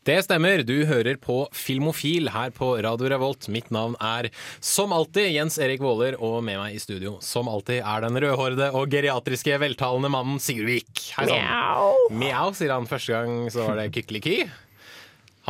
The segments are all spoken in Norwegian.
Det stemmer, du hører på Filmofil her på Radio Revolt. Mitt navn er som alltid Jens Erik Våler, og med meg i studio som alltid er den rødhårede og geriatriske veltalende mannen Sigurd Vik. Hei sann. Mjau, sier han første gang, så var det Kykkeliky.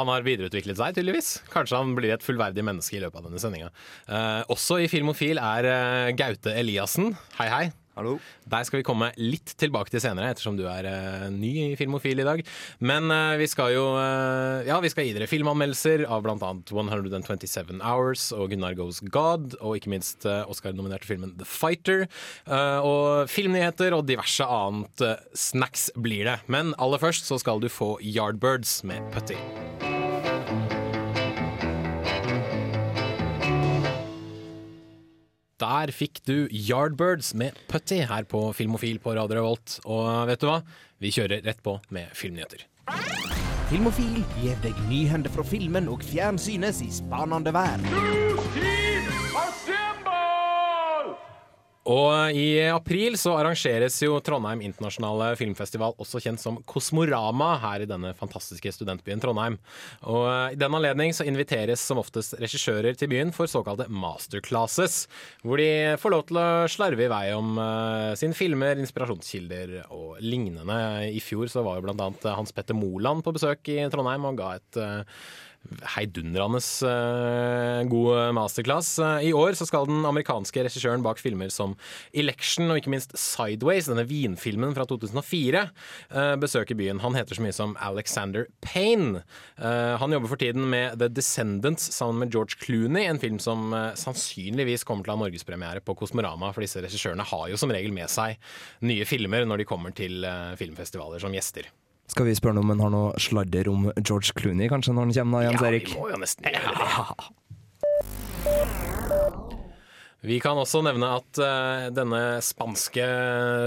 Han har videreutviklet seg, tydeligvis. Kanskje han blir et fullverdig menneske i løpet av denne sendinga. Eh, også i Filmofil er eh, Gaute Eliassen. Hei, hei. Hallo. Der skal vi komme litt tilbake til senere, ettersom du er uh, ny i Filmofil i dag. Men uh, vi skal jo uh, Ja, vi skal gi dere filmanmeldelser av bl.a. 127 Hours og Gunnar Goes God, og ikke minst Oscar-nominerte filmen The Fighter. Og filmnyheter og diverse annet snacks blir det. Men aller først så skal du få Yardbirds med Putty. Der fikk du Yardbirds med Putty her på Filmofil på Radio Revolt. Og vet du hva? Vi kjører rett på med filmnyheter. Filmofil gir deg nyhender fra filmen og fjernsynets i spanende vær. Og i april så arrangeres jo Trondheim internasjonale filmfestival, også kjent som Kosmorama, her i denne fantastiske studentbyen Trondheim. Og i den anledning så inviteres som oftest regissører til byen for såkalte masterclasses, hvor de får lov til å slarve i vei om uh, sine filmer, inspirasjonskilder og lignende. I fjor så var jo blant annet Hans Petter Moland på besøk i Trondheim og ga et uh, heidundrende uh, god masterclass. Uh, I år så skal den amerikanske regissøren bak filmer som Election og ikke minst Sideways, denne vinfilmen fra 2004, uh, besøke byen. Han heter så mye som Alexander Payne. han jobber for tiden med The Descendants sammen med George Clooney, en film som sannsynligvis kommer til å ha norgespremiere på Kosmorama, for disse regissørene har jo som regel med seg nye filmer når de kommer til filmfestivaler som gjester. Skal vi spørre om han har noe sladder om George Clooney, kanskje, når han kommer, da, Jens Erik? Ja, vi må jo nesten gjøre det. Vi kan også nevne at uh, denne spanske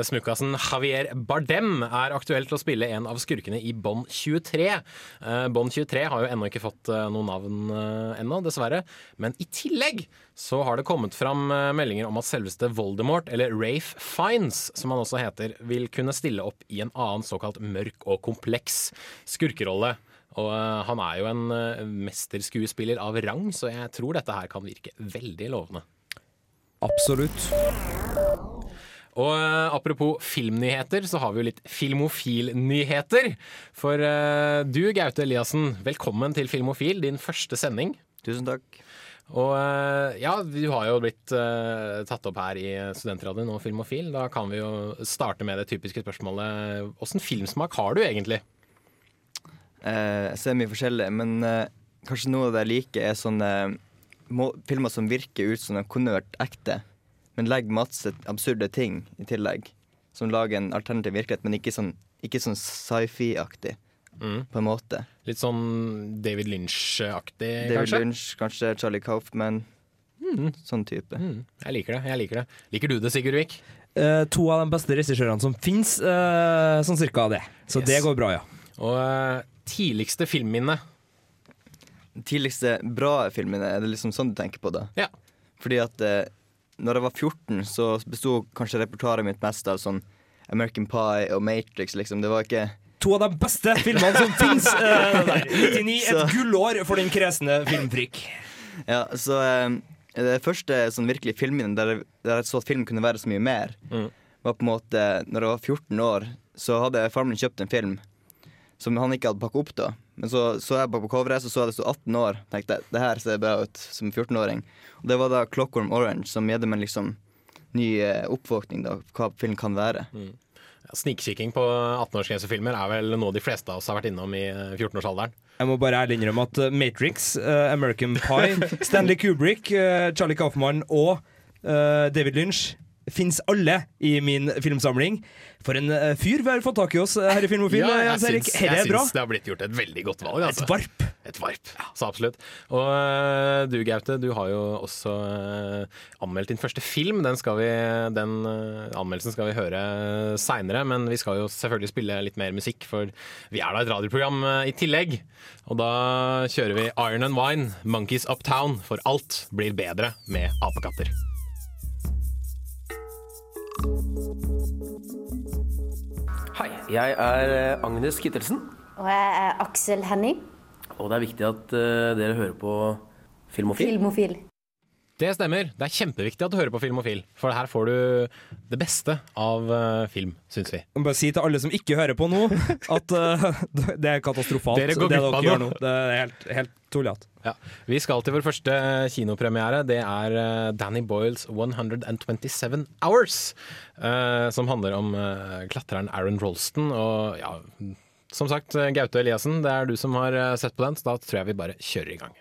smukkasen Javier Bardem er aktuell til å spille en av skurkene i Bond 23. Uh, Bond 23 har jo ennå ikke fått uh, noe navn ennå, dessverre. Men i tillegg så har det kommet fram meldinger om at selveste Voldemort, eller Rafe Fines, som han også heter, vil kunne stille opp i en annen såkalt mørk og kompleks skurkerolle. Og han er jo en mesterskuespiller av rang, så jeg tror dette her kan virke veldig lovende. Absolutt. Og uh, apropos filmnyheter, så har vi jo litt filmofilnyheter. For uh, du, Gaute Eliassen, velkommen til Filmofil, din første sending. Tusen takk. Og uh, ja, du har jo blitt tatt opp her i Studentradioen og Filmofil. Da kan vi jo starte med det typiske spørsmålet. Åssen filmsmak har du egentlig? jeg ser mye forskjellig, men kanskje noe av det jeg liker, er sånn filmer som virker ut som de kunne vært ekte, men legger masse absurde ting i tillegg. Som lager en alternativ virkelighet, men ikke sånn, ikke sånn sci-fi-aktig. Mm. På en måte. Litt sånn David Lynch-aktig, kanskje? David Lynch, kanskje Charlie Kaufman. Mm. Sånn type. Mm. Jeg liker det. jeg liker det Liker du det, Sigurd Vik? Uh, to av de beste regissørene som fins, uh, sånn cirka det. Så yes. det går bra, ja. Og uh, tidligste filmminne? Tidligste bra filmene, er det liksom sånn du tenker på det? Ja. Fordi at eh, når jeg var 14, så besto kanskje repertoaret mitt mest av sånn American Pie og Matrix, liksom. Det var ikke To av de beste filmene som fins! Eh, 99, et gullår for den kresne filmfrikk. Ja, så eh, det første sånn virkelig filmen der, der, jeg så at film kunne være så mye mer, mm. var på en måte Når jeg var 14 år, så hadde faren min kjøpt en film som han ikke hadde pakka opp da. Men så så jeg på coveret, så så jeg det sto 18 år. Tenkte jeg, det her ser bra ut som 14-åring. Og det var da Clockworm Orange som gjedde meg liksom ny eh, oppvåkning da, hva film kan være. Mm. Ja, Snikkikking på 18-årsgrensefilmer er vel noe de fleste av oss har vært innom i 14-årsalderen. Eh, jeg må bare ærlig innrømme at eh, Matrix, uh, American Pie, Stanley Kubrick, uh, Charlie Kaufman og uh, David Lynch fins alle i min filmsamling. For en uh, fyr vi har fått tak i oss her i Filmofil. Ja, jeg, syns, jeg syns det har blitt gjort et veldig godt valg. Altså. Et varp. Et varp, så absolutt. Og uh, du Gaute, du har jo også uh, anmeldt din første film. Den, skal vi, den uh, anmeldelsen skal vi høre seinere, men vi skal jo selvfølgelig spille litt mer musikk, for vi er da et radioprogram eh, i tillegg. Og da kjører vi Iron and Wine, Monkeys Uptown, for alt blir bedre med apekatter. Jeg er eh, Agnes Kittelsen, Og jeg er Aksel Henning, og det er viktig at eh, dere hører på Filmofil. filmofil. Det stemmer. Det er kjempeviktig at du hører på Filmofil, for her får du det beste av eh, film, syns vi. Jeg må bare si til alle som ikke hører på nå, at uh, det er katastrofalt. Dere det dere gjør nå. Det er helt, helt tullete. Ja. Vi skal til vår første kinopremiere. Det er eh, Danny Boyles 127 Hours. uh, som handler om uh, klatreren Aaron Rolston. Og ja, som sagt, eh, Gaute Eliassen, det er du som har eh, sett på den, så da tror jeg vi bare kjører i gang.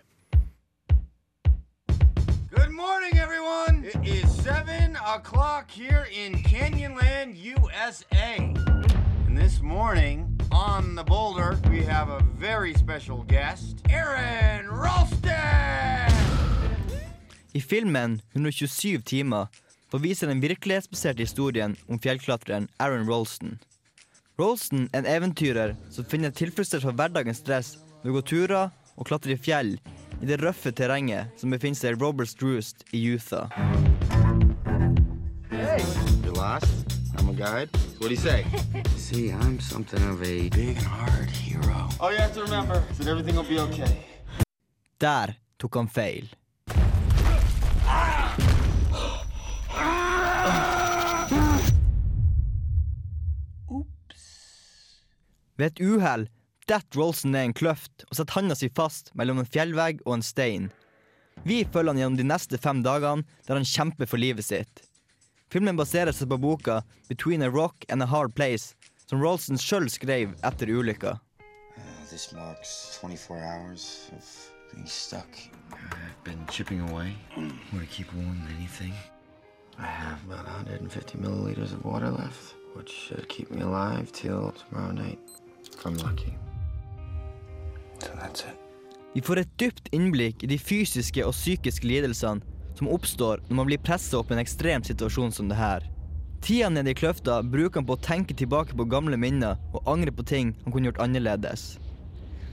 Everyone. It is 7 o'clock here in Canyonland, USA. And this morning, on the boulder, we have a very special guest, Aaron Ralston! I filmen 127 timer får vise den virkelighetsbaserte historien om fjellklatreren Aaron Rolston. Rolston er en eventyrer som finner tilfredsstillelse fra hverdagens stress ved å gå turer og klatre i fjell i det røffe terrenget som befinner seg i Roberts Roost i Utah. You're lost? I'm a guide. What'd he say? See, I'm something of a big and hard hero. All you have to remember is that everything will be okay. Der tok han feil. Ved et uhell detter Rolson ned en kløft og setter handa si fast mellom en fjellvegg og en stein. Vi følger han gjennom de neste fem dagene der han kjemper for livet sitt. Filmen baserer seg på boka 'Between a Rock and a Hard Place', som Rolson sjøl skrev etter ulykka. Uh, this marks 24 hours of being stuck. I've been chipping away. Want to keep warm than anything. I have about 150 milliliters of water left, which should keep me alive till tomorrow night, if I'm lucky. So that's it. Vi får et dypt innblikk i de fysiske og psykiske lidelsene som oppstår når man blir pressa opp i en ekstrem situasjon som det her. Tida nede i kløfta bruker han på å tenke tilbake på gamle minner og angre på ting han kunne gjort annerledes.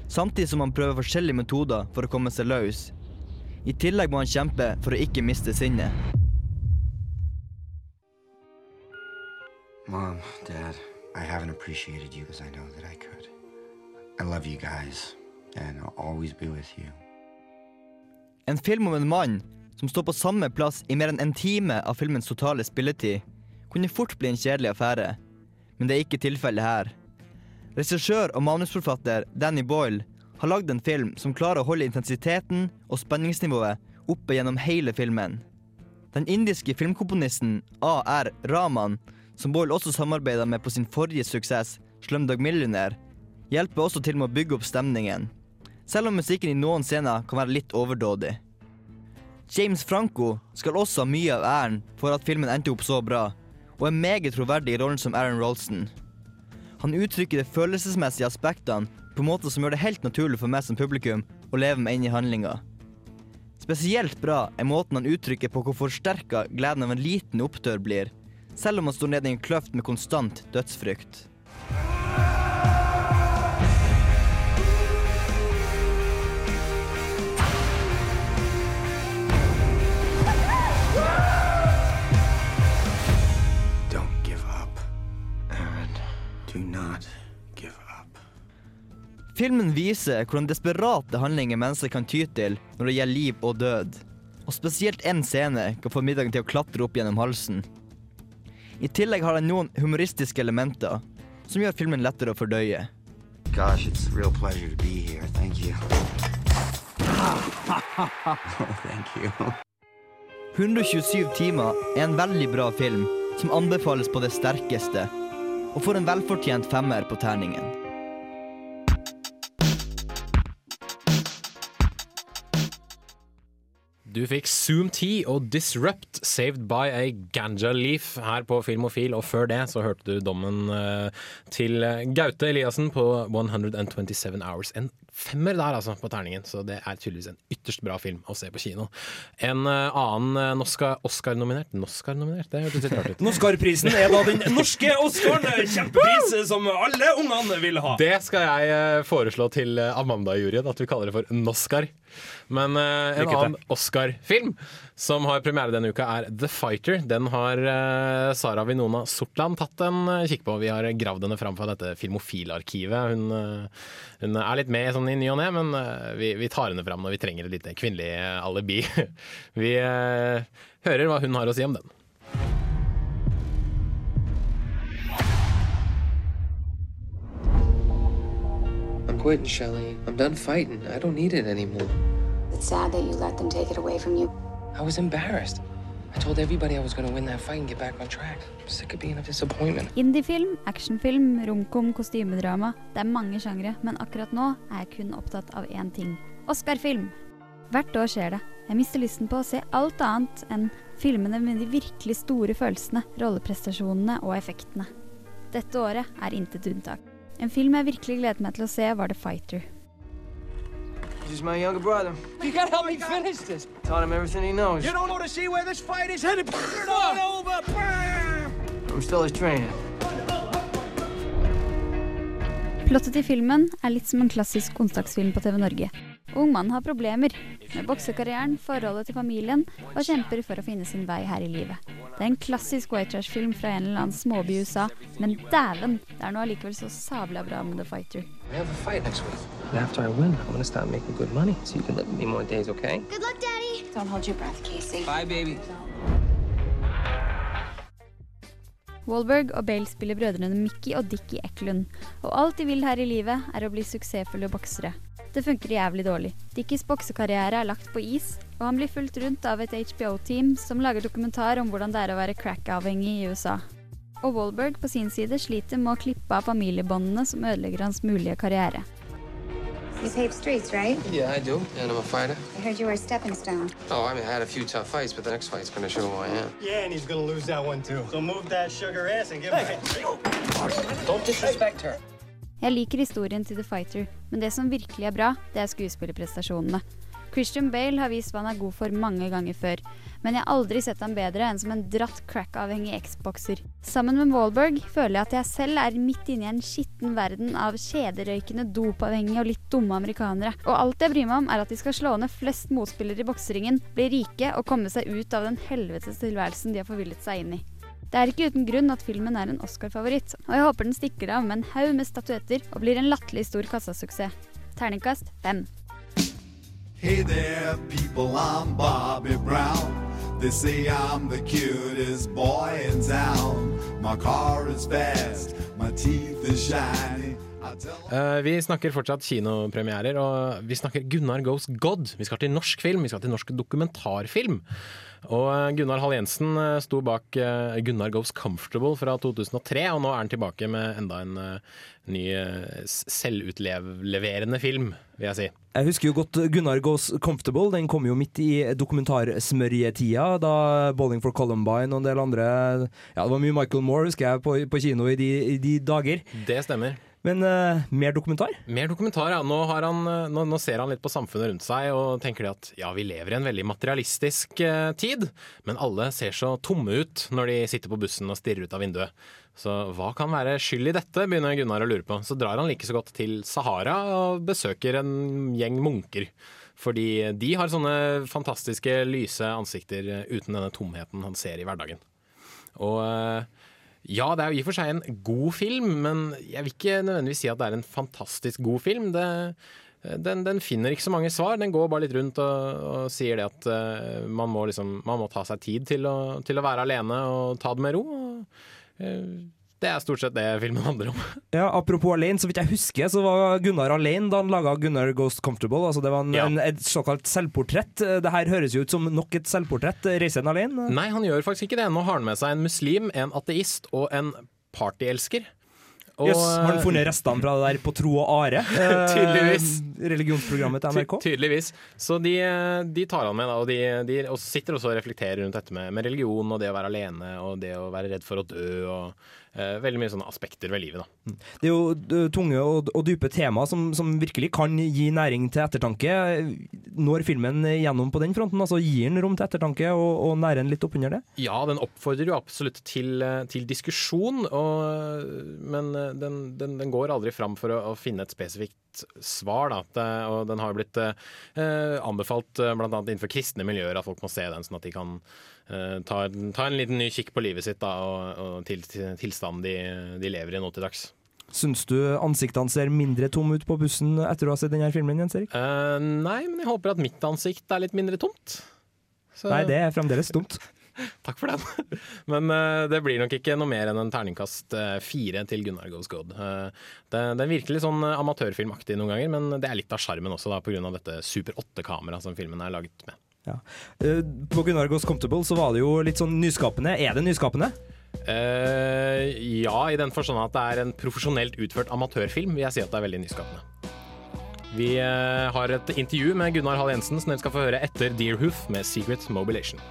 Samtidig som han prøver forskjellige metoder for å komme seg løs. I tillegg må han kjempe for å ikke miste sinnet. Mom, Dad, I haven't appreciated you as I know that I could. I love you guys, En film om en mann som står på samme plass i mer enn en time av filmens totale spilletid, kunne fort bli en kjedelig affære. Men det er ikke tilfellet her. Regissør og manusforfatter Danny Boyle har lagd en film som klarer å holde intensiteten og spenningsnivået oppe gjennom hele filmen. Den indiske filmkomponisten A.R. Raman, som Boyle også samarbeida med på sin forrige suksess, Slumdog Millionaire, hjelper også til med å bygge opp stemningen. Selv om musikken i noen scener kan være litt overdådig. James Franco skal også ha mye av æren for at filmen endte opp så bra, og er meget troverdig i rollen som Aaron Rolston. Han uttrykker de følelsesmessige aspektene på en måte som gjør det helt naturlig for meg som publikum å leve meg inn i handlinga. Spesielt bra er måten han uttrykker på hvor forsterka gleden av en liten opptør blir, selv om han står nede i en kløft med konstant dødsfrykt. Do not give up. Filmen viser hvordan desperate handlinger mennesker kan ty til når det gjelder liv og død. Og spesielt én scene kan få middagen til å klatre opp gjennom halsen. I tillegg har den noen humoristiske elementer som gjør filmen lettere å fordøye. Gosh, it's a real pleasure to be here. Thank you. thank you. 127 timer er en veldig bra film som anbefales på det sterkeste, og får en velfortjent femmer på terningen. Du fikk Zoom T og Disrupt, Saved by a Ganja Leaf her på Filmofil. Og før det så hørte du dommen eh, til Gaute Eliassen på 127 Hours. En femmer der, altså, på terningen. Så det er tydeligvis en ytterst bra film å se på kino. En uh, annen Oscar- Oscar-nominert Oscar-nominert, det hørtes litt rart ut. Oscar-prisen er da den norske Oscaren. Kjempepris som alle ungene vil ha. Det skal jeg uh, foreslå til eh, Amanda-juryen, at vi kaller det for Noscar. Men uh, en annen Oscar-film som har premiere denne uka, er The Fighter. Den har uh, Sara Vinona Sortland tatt en uh, kikk på. Vi har gravd henne fram fra dette filmofilarkivet. Hun, eh, hun er litt med i sånn i ny og ne, men eh, vi, vi tar henne fram når vi trenger et lite kvinnelig eh, alibi. vi eh, hører hva hun har å si om den. I'm quitting, Shelly. I'm done fighting. I don't need it anymore. It's sad that you let them take it away from you. I was embarrassed. Indiefilm, actionfilm, romkom, kostymedrama. Det er mange sjangre, men akkurat nå er jeg kun opptatt av én ting. Oscar-film. Hvert år skjer det. Jeg mister lysten på å se alt annet enn filmene med de virkelig store følelsene, rolleprestasjonene og effektene. Dette året er intet unntak. En film jeg virkelig gledet meg til å se, var The Fighter. He's my younger brother. You gotta help me finish this. Taught him everything he knows. You don't want to see where this fight is headed. Start over. I'm still his trainer. Plottet i filmen er litt som en klassisk onsdagsfilm på TV Norge. Ung mann har problemer med boksekarrieren, forholdet til familien og kjemper for å finne sin vei her i livet. Det er en klassisk white trash-film fra en eller annen småby i USA, men dæven, det er nå allikevel så sabla bra med The Fighter. We have a fight next week. And after I win, I'm gonna start making good money so you can live with me more days, okay? Good luck, Daddy. Don't hold your breath, Casey. Bye, baby. Wahlberg og Bale spiller brødrene Mickey og Dickie Eklund, og alt de vil her i livet er å bli suksessfulle boksere. Det funker jævlig dårlig. Dickies boksekarriere er lagt på is, og han blir fulgt rundt av et HBO-team som lager dokumentar om hvordan det er å være crack-avhengig i USA. Og Wahlberg på sin side sliter med å klippe av familiebåndene som ødelegger hans mulige karriere. You paved streets, right? Yeah, I do. And I'm a fighter. I heard you were a stepping stone. Oh, I mean, I had a few tough fights, but the next fight's gonna show who I am. Yeah, and he's gonna lose that one too. So move that sugar ass and give him Don't disrespect her. Jeg liker historien til The Fighter, men det som virkelig er bra, det er skuespillerprestasjonene. Christian Bale har vist hva han er god for mange ganger før, men jeg har aldri sett ham bedre enn som en dratt crack-avhengig X-bokser. Sammen med Wahlberg føler jeg at jeg selv er midt inne i en skitten verden av kjederøykende, dopavhengige og litt dumme amerikanere. Og alt jeg bryr meg om, er at de skal slå ned flest motspillere i bokseringen, bli rike og komme seg ut av den helvetes tilværelsen de har forvillet seg inn i. Det er ikke uten grunn at filmen er en Oscar-favoritt, og jeg håper den stikker av med en haug med statuetter og blir en latterlig stor kassasuksess. Terningkast fem. Hey there, people, I'm Bobby Brown. They say I'm the cutest boy in town. My car is fast, my teeth are shiny. Uh, Eh, vi snakker fortsatt kinopremierer, og vi snakker Gunnar Goes God. Vi skal til norsk film, vi skal til norsk dokumentarfilm. Og eh, Gunnar Hall Jensen eh, sto bak eh, Gunnar Goes Comfortable fra 2003, og nå er han tilbake med enda en ny selvutleverende film, vil jeg si. Jeg husker jo godt Gunnar Goes Comfortable. Den kom jo midt i dokumentarsmørjetida, da Bowling for Columbine og en del andre Ja, det var mye Michael Moore, husker jeg, på, på kino i de, i de dager. Det stemmer. Men uh, mer dokumentar? Mer dokumentar, ja. Nå, han, eh, nå, nå ser han litt på samfunnet rundt seg og tenker at ja, vi lever i en veldig materialistisk uh, tid, men alle ser så tomme ut når de sitter på bussen og stirrer ut av vinduet. Så hva kan være skyld i dette, begynner Gunnar å lure på. Så drar han like så godt til Sahara og besøker en gjeng munker. Fordi de har sånne fantastiske, lyse ansikter uten denne tomheten han ser i hverdagen. Og eh, ja, det er jo i og for seg en god film, men jeg vil ikke nødvendigvis si at det er en fantastisk god film. Det, den, den finner ikke så mange svar. Den går bare litt rundt og, og sier det at uh, man, må liksom, man må ta seg tid til å, til å være alene og ta det med ro. Og, eh, det er stort sett det filmen handler om. Ja, Apropos alene, så vidt jeg husker, så var Gunnar alene da han laga Gunnar Goes Comfortable. Altså Det var en, Ja. en, et såkalt selvportrett. Det her høres jo ut som nok et selvportrett. Reiser han alene? Nei, han gjør faktisk ikke det. Nå har han med seg en muslim, en ateist og en partyelsker. Jøss, yes, har han funnet restene fra det der på tro og are? Eh, Tydeligvis. Religionsprogrammet til NRK. Ty tydeligvis. Så de, de tar han med, da, og de, de og sitter også og reflekterer rundt dette med, med religion og det å være alene og det å være redd for å dø og eh, veldig mye sånne aspekter ved livet. da. Det er jo eh, tunge og, og dype tema som, som virkelig kan gi næring til ettertanke. Når filmen gjennom på den fronten? altså Gir den rom til ettertanke og, og nærer den litt oppunder det? Ja, den oppfordrer jo absolutt til, eh, til diskusjon, og, men eh, den, den, den går aldri fram for å, å finne et spesifikt svar. Da. Og den har blitt eh, anbefalt eh, bl.a. innenfor kristne miljøer at folk må se den, sånn at de kan eh, ta, ta en liten ny kikk på livet sitt da, og, og til, til tilstanden de, de lever i nå til dags. Syns du ansiktene ser mindre tomme ut på bussen etter å ha sett denne filmen? Jens Erik? Uh, nei, men jeg håper at mitt ansikt er litt mindre tomt. Så- Nei, det er fremdeles tomt. Takk for den. Men uh, det blir nok ikke noe mer enn en terningkast eh, fire til Gunnar Goes God. Uh, det, det er virkelig sånn eh, amatørfilmaktig noen ganger, men det er litt av sjarmen også, da, pga. dette Super 8-kameraet som filmen er laget med. Ja. Eh, På Gunnar Goes Comfortable så var det jo litt sånn nyskapende. Er det nyskapende? Uh, ja, i den forstand at det er en profesjonelt utført amatørfilm, vil jeg si at det er veldig nyskapende. Vi uh, har et intervju med Gunnar Hall Jensen som dere skal få høre etter Deerhoof med Secret Mobilation.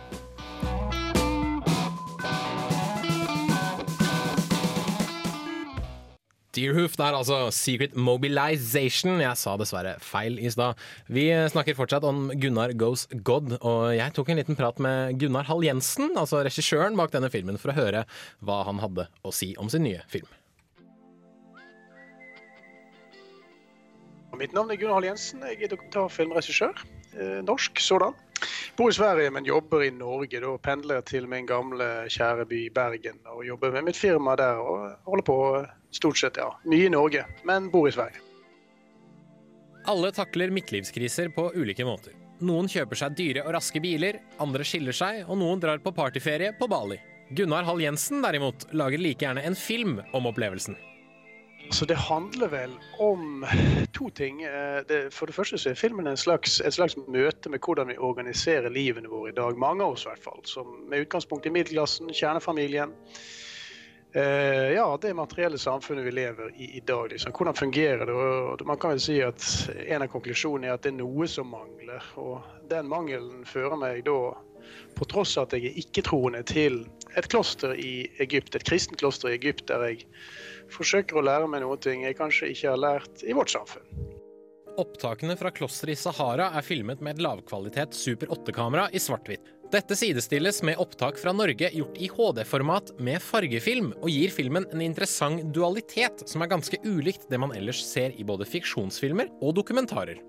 Deerhoof, det er altså Secret Mobilization. Jeg sa dessverre feil i stad. Vi snakker fortsatt om Gunnar Goes God, og jeg tok en liten prat med Gunnar Hall Jensen, altså regissøren bak denne filmen, for å høre hva han hadde å si om sin nye film. Mitt navn er Gunnar Hall Jensen. Jeg er dokumentarfilmregissør. Eh, norsk sådan. Bor i Sverige, men jobber i Norge. Da pendler jeg til min gamle, kjære by Bergen og jobber med mitt firma der. Og holder på stort sett, ja. Mye i Norge, men bor i Sverige. Alle takler midtlivskriser på ulike måter. Noen kjøper seg dyre og raske biler, andre skiller seg, og noen drar på partyferie på Bali. Gunnar Hall Jensen derimot lager like gjerne en film om opplevelsen. Så det handler vel om to ting. Eh, Det, for det første så er filmen en slags, et slags møte med hvordan vi organiserer livene våre i dag. Mange av oss i hvert fall. Som med utgangspunkt i middelklassen, kjernefamilien. Eh, ja, det materielle samfunnet vi lever i i dag. Liksom. Hvordan fungerer det? Og man kan vel si at En av konklusjonene er at det er noe som mangler. Og den mangelen fører meg da, på tross av at jeg er ikke-troende, til et kloster i Egypt, et kristent kloster i Egypt, der jeg forsøker å lære meg noe ting jeg kanskje ikke har lært i vårt samfunn. Opptakene fra klosteret i Sahara er filmet med et lavkvalitet Super 8-kamera i svart-hvitt. Dette sidestilles med opptak fra Norge gjort i HD-format med fargefilm, og gir filmen en interessant dualitet som er ganske ulikt det man ellers ser i både fiksjonsfilmer og dokumentarer.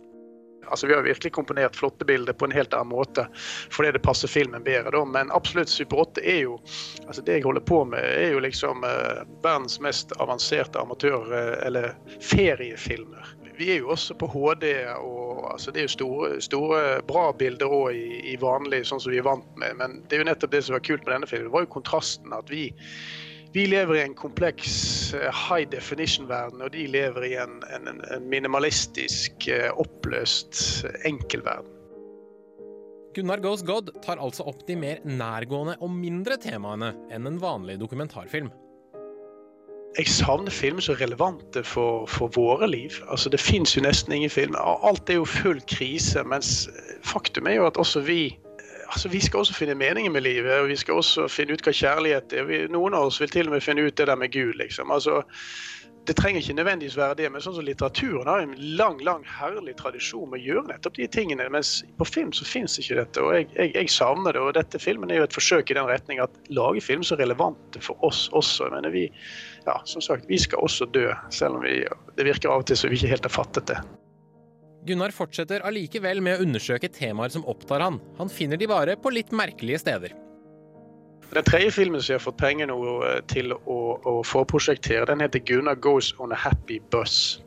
Altså, Vi har virkelig komponert flotte bilder på en helt annen måte fordi det passer filmen bedre. Da. Men absolutt Super 8 er jo altså Det jeg holder på med, er jo liksom eh, verdens mest avanserte amatør- eh, eller feriefilmer. Vi er jo også på HD, og altså, det er jo store, store bra bilder òg i, i vanlig, sånn som vi er vant med. Men det er jo nettopp det som var kult med denne filmen. Det var jo kontrasten at vi vi lever i en kompleks eh, high definition-verden, og de lever i en, en, en minimalistisk, eh, oppløst enkelverden. Gunnar Goes God tar altså opp de mer nærgående og mindre temaene enn en vanlig dokumentarfilm. Jeg savner filmer som er relevante for, for våre liv. Altså, det fins jo nesten ingen film. Alt er jo full krise, mens faktum er jo at også vi altså Vi skal også finne meningen med livet, og vi skal også finne ut hva kjærlighet er. Noen av oss vil til og med finne ut det der med Gud, liksom. Altså, det trenger ikke nødvendigvis være det, men sånn som litteraturen har en lang lang, herlig tradisjon med å gjøre nettopp de tingene. Mens på film så fins ikke dette, og jeg, jeg, jeg, savner det. Og dette filmen er jo et forsøk i den retning at lage film så relevante for oss også. Jeg mener vi, ja, som sagt, vi skal også dø, selv om vi, det virker av og til som vi ikke helt har fattet det. Gunnar fortsetter allikevel med å undersøke temaer som opptar han. Han finner de bare på litt merkelige steder. Den tredje filmen som jeg har fått penger nå til å, å forprosjektere, den heter 'Gunnar Goes on a Happy Bus'.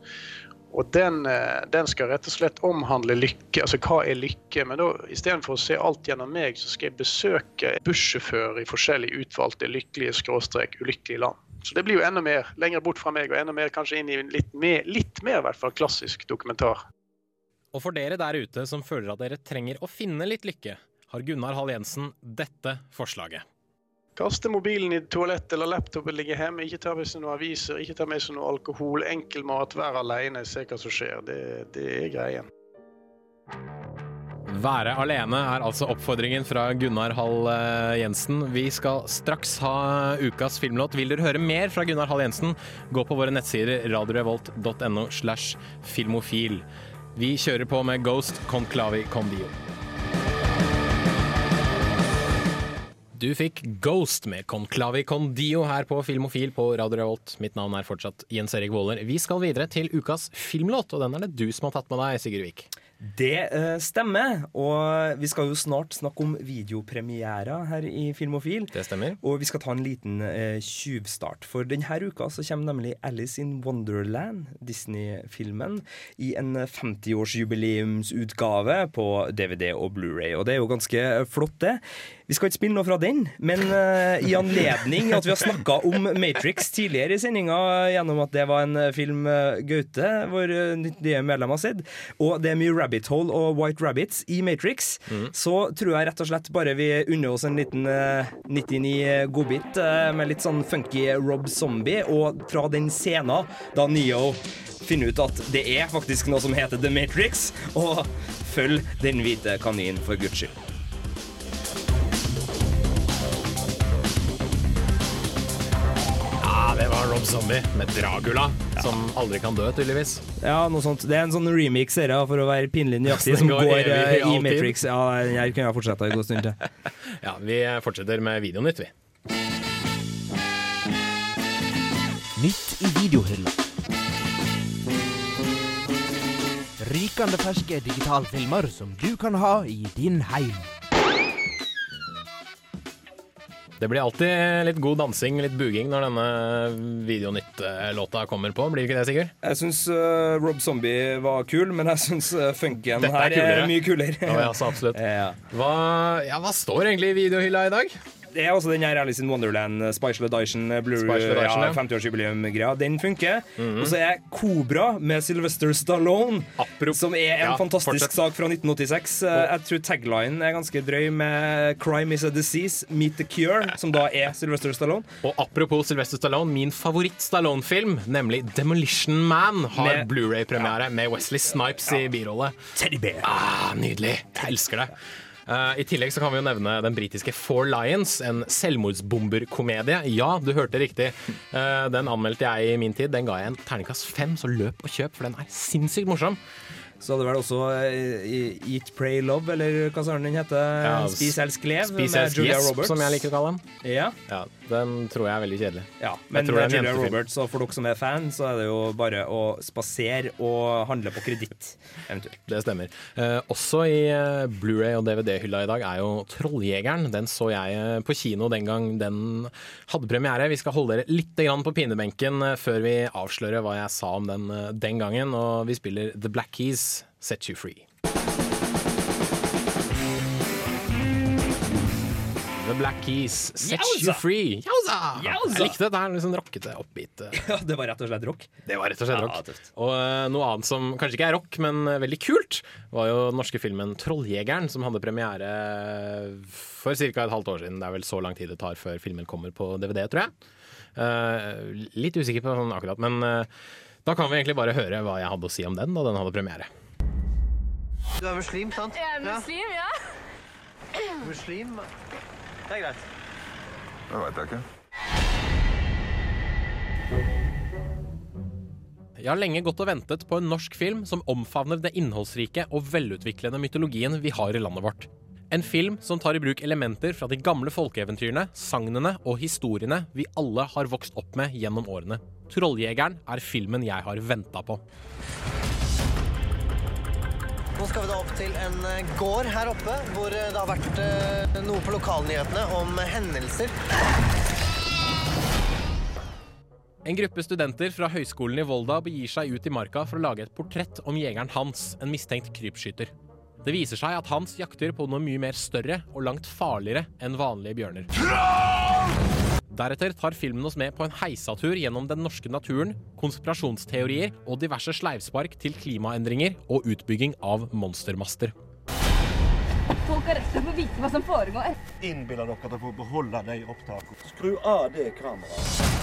Og den, den, skal rett og slett omhandle lykke. Altså hva er lykke? Men da istedenfor å se alt gjennom meg, så skal jeg besøke bussjåfører i forskjellige utvalgte lykkelige skråstrek ulykkelige land. Så det blir jo enda mer lenger bort fra meg, og enda mer kanskje inn i litt mer, litt mer i hvert fall klassisk dokumentar. Og for dere der ute som føler at dere trenger å finne litt lykke, har Gunnar Hall Jensen dette forslaget. Kaste mobilen i toalettet eller laptopen ligge hjemme. Ikke ta med seg noen aviser, ikke ta med seg noe alkohol. Enkel mat, vær alene, se hva som skjer. Det, det er greien. Være alene er altså oppfordringen fra Gunnar Hall eh, Jensen. Vi skal straks ha ukas filmlåt. Vil dere høre mer fra Gunnar Hall Jensen, gå på våre nettsider radiorevolt.no slash filmofil. Vi kjører på med Ghost Conclavi Condio. Du fikk Ghost med Conclavi Condio her på Filmofil på Radio Revolt. Mitt navn er fortsatt Jens Erik Våler. Vi skal videre til ukas filmlåt, og den er det du som har tatt med deg, Sigurd Vik. Det uh, stemmer, og vi skal jo snart snakke om videopremierer her i Filmofil. Det stemmer. Og vi skal ta en liten uh, tjuvstart, for denne uka så kommer nemlig Alice in Wonderland, Disney-filmen, i en 50-årsjubileumsutgave på DVD og Blu-ray. Og det er jo ganske flott, det. Vi skal ikke spille noe fra den, men uh, i anledning at vi har snakka om Matrix tidligere i sendinga, gjennom at det var en eh, film eh, Gaute, vår nye medlem, har sett, og det er mye Rabbit Hole og White Rabbits i Matrix, så tror jeg rett og slett bare vi unner oss en liten uh, 99 godbit uh, med litt sånn funky Rob Zombie, og fra den scenen da Neo finner ut at det er faktisk noe som heter The Matrix, og følg den hvite kaninen for guds skyld. Zombie med Dragula, som aldri kan dø, tydeligvis. Ja, noe sånt. Det er en sånn remix her, for å være pinlig nøyaktig, som går eh, i. Matrix. Ja, jeg kunne fortsette en god stund til. Ja, Vi fortsetter med Videonytt, vi. Nytt i videohylla. Rykende ferske digitalfilmer som du kan ha i din heim. Det blir alltid litt god dansing, litt buging, når denne Videonytt-låta kommer på. Blir ikke det, Sigurd? Jeg syns Rob Zombie var kul, men jeg syns funken Dette er her er, mye kulere. Ja, ja, så absolutt. Ja. Hva, ja, hva står egentlig i videohylla i dag? Det er også den her Alice in Wonderland, eh, Spicial Edition, eh, Blue, ja, ja. 50-årsjubileum-greia. Den funker. Mhm. Og så er Cobra med Sylvester Stallone, som er en Ja, fantastisk fortsett. sak fra 1986. Eh, Jeg tror taglinen er ganske drøy med 'Crime is a disease, meet the cure', som da er Sylvester Stallone. Og apropos Sylvester Stallone, min favoritt-Stallone-film, nemlig Demolition Man, har Blu-ray-premiere med Wesley Snipes i birolle. Teddybear. Ah, nydelig. Jeg elsker det. Eh, I tillegg så kan vi jo nevne den britiske Four Lions, en selvmordsbomberkomedie. Ja, du hørte riktig. Uh, den anmeldte jeg i min tid. Den ga jeg en terningkast fem, så løp og kjøp, for den er sinnssykt morsom. Så hadde vel også uh, Eat, Pray, Love, eller hva søren den heter? Ja, Spis, elsk, lev, Spis, med Julia yes, Roberts. som jeg liker å kalle den. Ja. Ja, den tror jeg er veldig kjedelig. Ja, men Julia. Roberts, og for dere som er fan, så er det jo bare å spasere og handle på kreditt, eventuelt. Det stemmer. Eh, også i eh, Blu-ray og DVD-hylla i dag er jo Trolljegeren. Den så jeg eh, på kino den gang den hadde premiere. Vi skal holde dere litt på pinebenken eh, før vi avslører hva jeg sa om den den gangen. Og vi spiller The Black Keys, Set You Free. The Black Keys, Set You Free. Jauza! Jauza! Jeg likte det. Det er sånn rockete, oppbeat. eh, Ja, det var rett og slett rock. det var rett og slett rock. Ja, og uh, noe annet som kanskje ikke er rock, men eh, veldig kult, var jo den norske filmen 'Trolljegeren', som hadde premiere for ca. et halvt år siden. Det er vel så lang tid det tar før filmen kommer på DVD, tror jeg. Uh, litt usikker på sånn akkurat, men uh, da kan vi egentlig bare høre hva jeg hadde å si om den da den hadde premiere. Du er muslim, sant? Jeg er muslim, ja. Muslim? Det er greit. Det veit jeg ikke. Jeg har lenge gått og ventet på en norsk film som omfavner det innholdsrike og velutviklede mytologien vi har i landet vårt. En film som tar i bruk elementer fra de gamle folkeeventyrene, sagnene og historiene vi alle har vokst opp med gjennom årene. 'Trolljegeren' er filmen jeg har venta på. Nå skal vi da opp til en eh, gård her oppe, hvor eh, det har vært eh, noe på lokalnyhetene om hendelser. En gruppe studenter fra Høgskolen i Volda begir seg ut i marka for å lage et portrett om jegeren Hans, en mistenkt krypskytter. Det viser seg at Hans jakter på noe mye mer større og langt farligere enn vanlige bjørner. Deretter tar filmen oss med på en heisatur gjennom den norske naturen, konspirasjonsteorier og diverse sleivspark til klimaendringer og utbygging av monstermaster. Folk har rett til å få vite hva som foregår. Innbiller dere at dere får beholde de opptakene? Skru av det kameraet.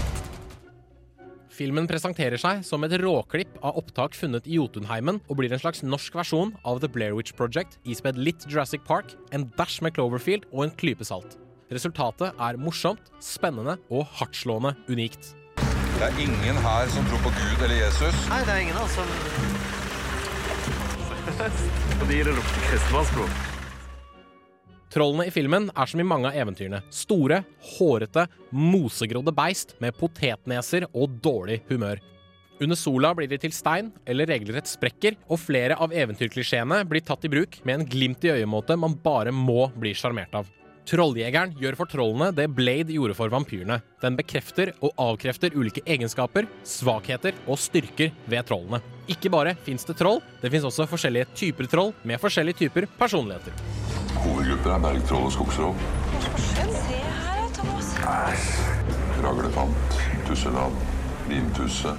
Filmen presenterer seg som et råklipp av opptak funnet i Jotunheimen, og blir en slags norsk versjon av The Blair Witch Project, ispedd litt Jurassic Park, en dash med Cloverfield og en klype salt. Resultatet er morsomt, spennende og hardtslående unikt. Det er ingen her som tror på Gud eller Jesus. Nei, det er ingen av oss som Fordi det lukter kristenmannsblod. Trollene i filmen er som i mange av eventyrene. Store, hårete, mosegrodde beist med potetneser og dårlig humør. Under sola blir de til stein, eller regelrett sprekker, og flere av eventyrklisjeene blir tatt i bruk med en glimt i øyemåte man bare må bli sjarmert av. Trolljegeren gjør for trollene det Blade gjorde for vampyrene. Den bekrefter og avkrefter ulike egenskaper, svakheter og styrker ved trollene. Ikke bare fins det troll, det fins også forskjellige typer troll med forskjellige typer personligheter. Hovedgrupper er bergtroll og skogstroll. Se her, Thomas. Æsj. Raglefant, Tusseland. limtusse.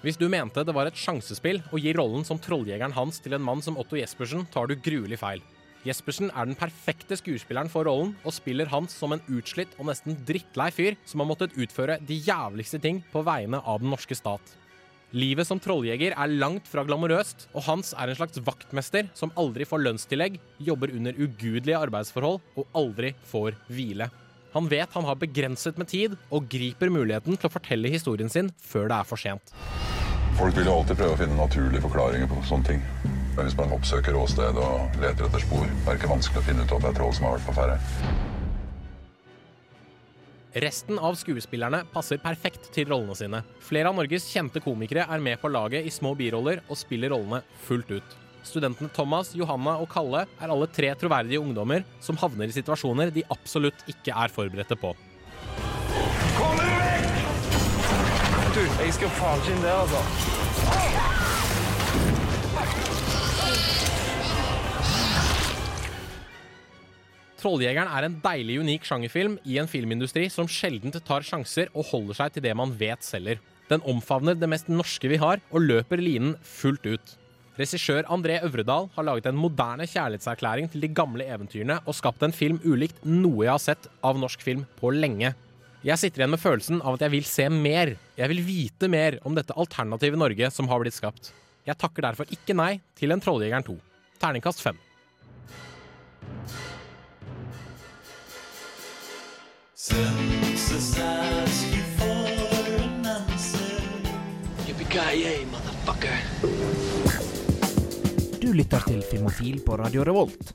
Hvis du mente det var et sjansespill å gi rollen som trolljegeren hans til en mann som Otto Jespersen, tar du gruelig feil. Jespersen er den perfekte skuespilleren for rollen, og spiller Hans som en utslitt og nesten drittlei fyr som har måttet utføre de jævligste ting på vegne av den norske stat. Livet som trolljeger er langt fra glamorøst, og Hans er en slags vaktmester som aldri får lønnstillegg, jobber under ugudelige arbeidsforhold og aldri får hvile. Han vet han har begrenset med tid, og griper muligheten til å fortelle historien sin før det er for sent. Folk vil jo alltid prøve å finne naturlige forklaringer på sånne ting. Men hvis man oppsøker åsted og leter etter spor, er det ikke vanskelig å finne ut om det er troll som har vært på ferde. Resten av skuespillerne passer perfekt til rollene sine. Flere av Norges kjente komikere er med på laget i små biroller og spiller rollene fullt ut. Studentene Thomas, Johanna og Kalle er alle tre troverdige ungdommer som havner i situasjoner de absolutt ikke er forberedte på. Du, jeg skal faen ikke inn der, altså. Trolljegeren er en deilig unik sjangerfilm i en filmindustri som sjelden tar sjanser og holder seg til det man vet selger. Den omfavner det mest norske vi har, og løper linen fullt ut. Regissør André Øvredal har laget en moderne kjærlighetserklæring til de gamle eventyrene og skapt en film ulikt noe jeg har sett av norsk film på lenge. Jeg sitter igjen med følelsen av at jeg vil se mer. Jeg vil vite mer om dette alternative Norge som har blitt skapt. Jeg takker derfor ikke nei til En Trolljegeren 2. Terningkast 5. Census ask you for an answer. Yippee-ki-yay, motherfucker. Du lytter til Filmofil på Radio Revolt.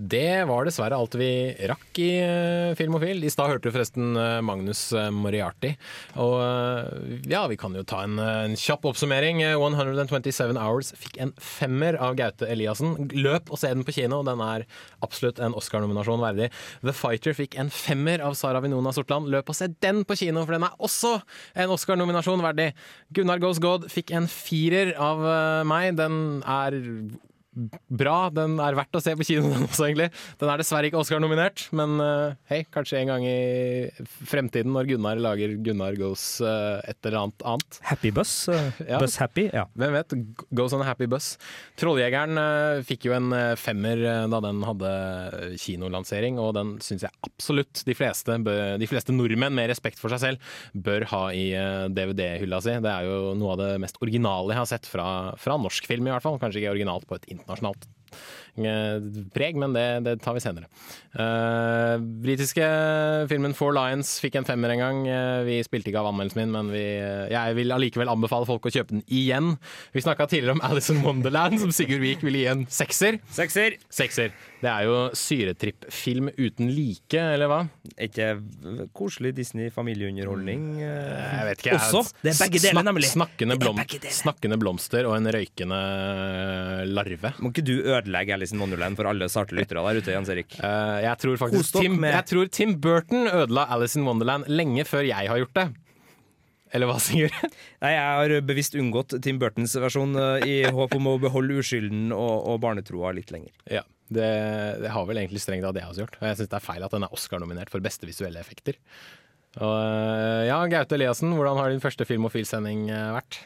Det var dessverre alt vi rakk i uh, Filmofil. I stad hørte du forresten eh, Magnus eh, Moriarty. Og eh, ja, vi kan jo ta en, eh, en kjapp oppsummering. Eh, 127 Hours fikk en femmer av Gaute Eliassen. Løp og se den på kino, den er absolutt en Oscar-nominasjon verdig. The Fighter fikk en femmer av Sara Vinona Sortland. Løp og se den på kino, for den er også en Oscar-nominasjon verdig. Gunnar Goes God fikk en firer av eh, meg. Den er bra. Den er verdt å se på kino, den også, egentlig. Den er dessverre ikke Oscar-nominert, men uh, hei, kanskje en gang i fremtiden, når Gunnar lager Gunnar Goes uh, et eller annet annet. Happy Bus? Uh, Ja. Bus Happy? Ja. Hvem vet? Goes on a happy bus. Trolljegeren fikk jo en femmer da den hadde kinolansering, og den syns jeg absolutt de fleste, bør, de fleste nordmenn med respekt for seg selv bør ha i DVD-hylla si. Det er jo noe av det mest originale jeg har sett fra, fra norsk film, i hvert fall. Kanskje ikke originalt på et internasjonalt preg, men det, det tar vi senere. Uh, britiske filmen Four Lions fikk en femmer en gang. Uh, vi spilte ikke av anmeldelsen min, men vi, jeg vil allikevel anbefale folk å kjøpe den igjen. Vi snakka tidligere om Alice in Wonderland, som Sigurd Vik ville gi en sekser. Sekser! Sekser. Det er jo syretripp-film uten like, eller hva? Ikke koselig Disney-familieunderholdning? Jeg vet ikke. Også? Det er begge deler, nemlig. Snakkende, Det blom snakkende blomster og en røykende larve. Må ikke du ødelegge ødelegge Alice in Wonderland for alle sarte lyttere der ute, Jens Erik? Uh, jeg tror faktisk Tim, med- jeg tror Tim Burton ødela Alice in Wonderland lenge før jeg har gjort det. Eller hva, Sigurd? Nei, jeg har bevisst unngått Tim Burtons versjon eh, i håp om å beholde uskylden og, og barnetroa litt lenger. Ja, det, det har vel egentlig strengt tatt det jeg også gjort. Og jeg syns det er feil at den er Oscar-nominert for beste visuelle effekter. Og eh, ja, Gaute Eliassen, hvordan har din første filmofilsending vært?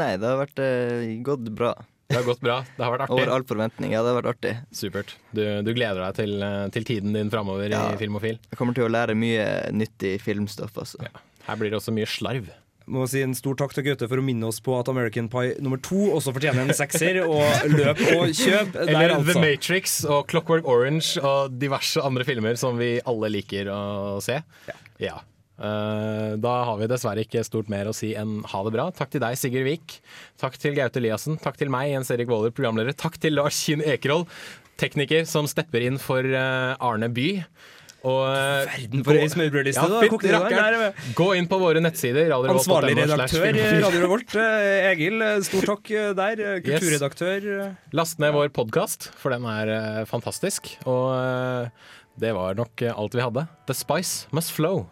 Nei, det har vært, eh, gått bra. Det har gått bra. Det har vært artig. Over all forventning. Ja, det har vært artig. Supert. Du, du gleder deg til, til tiden din framover Ja. i Filmofil? Jeg kommer til å lære mye nyttig filmstoff, altså. Her blir det også mye slarv. Må si en stor takk til Gaute for å minne oss på at American Pie nummer to også fortjener en sekser. Og løp og kjøp der, Eller altså. The Matrix og Clockwork Orange og diverse andre filmer som vi alle liker å se. Ja. Eh, da har vi dessverre ikke stort mer å si enn ha det bra. Takk til deg, Sigurd Vik. Takk til Gaute Eliassen. Takk til meg, Jens Erik Våler, programleder. Takk til Lars Kinn Ekerhold, tekniker som stepper inn for eh, Arne By. Og eh, Verden for ei smørbrødliste, da. fytti der. Gå inn på våre nettsider. Ansvarlig redaktør i. Radio Revolt, eh, Egil. eh, Stor takk eh, der. Eh, Kulturredaktør. Yes. Last ned vår podkast, for den er eh, fantastisk. Og eh, det var nok eh, alt vi hadde. The Spice Must Flow.